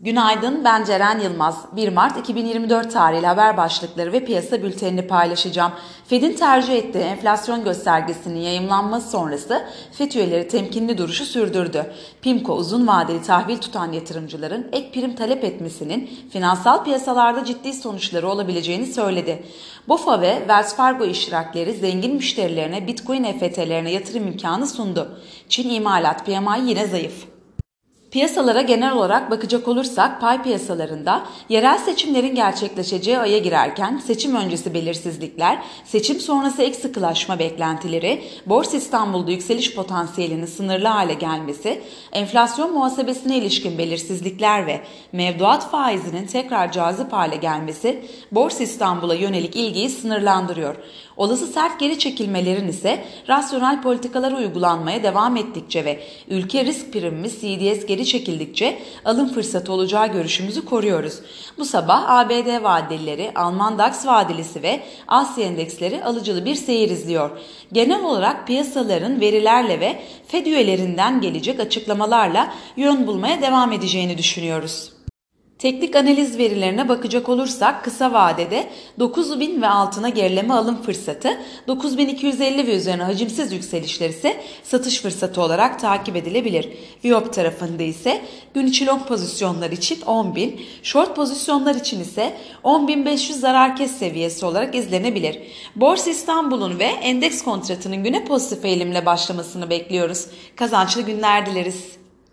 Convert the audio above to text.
Günaydın, ben Ceren Yılmaz. 1 Mart 2024 tarihli haber başlıkları ve piyasa bültenini paylaşacağım. Fed'in tercih ettiği enflasyon göstergesinin yayımlanması sonrası FED üyeleri temkinli duruşu sürdürdü. PIMCO uzun vadeli tahvil tutan yatırımcıların ek prim talep etmesinin finansal piyasalarda ciddi sonuçları olabileceğini söyledi. BOFA ve Wells Fargo iştirakleri zengin müşterilerine Bitcoin EFT'lerine yatırım imkanı sundu. Çin imalat PMI yine zayıf. Piyasalara genel olarak bakacak olursak pay piyasalarında yerel seçimlerin gerçekleşeceği aya girerken seçim öncesi belirsizlikler, seçim sonrası ek sıkılaşma beklentileri, Borsa İstanbul'da yükseliş potansiyelinin sınırlı hale gelmesi, enflasyon muhasebesine ilişkin belirsizlikler ve mevduat faizinin tekrar cazip hale gelmesi Borsa İstanbul'a yönelik ilgiyi sınırlandırıyor. Olası sert geri çekilmelerin ise rasyonel politikalar uygulanmaya devam ettikçe ve ülke risk primimiz CDS geri çekildikçe alım fırsatı olacağı görüşümüzü koruyoruz. Bu sabah ABD vadelileri, Alman DAX vadelisi ve Asya endeksleri alıcılı bir seyir izliyor. Genel olarak piyasaların verilerle ve Fed üyelerinden gelecek açıklamalarla yön bulmaya devam edeceğini düşünüyoruz. Teknik analiz verilerine bakacak olursak kısa vadede 9000 ve altına gerileme alım fırsatı, 9250 ve üzerine hacimsiz yükselişler ise satış fırsatı olarak takip edilebilir. Viyop tarafında ise gün içi long pozisyonlar için 10.000, short pozisyonlar için ise 10.500 zarar kes seviyesi olarak izlenebilir. Borsa İstanbul'un ve endeks kontratının güne pozitif eğilimle başlamasını bekliyoruz. Kazançlı günler dileriz.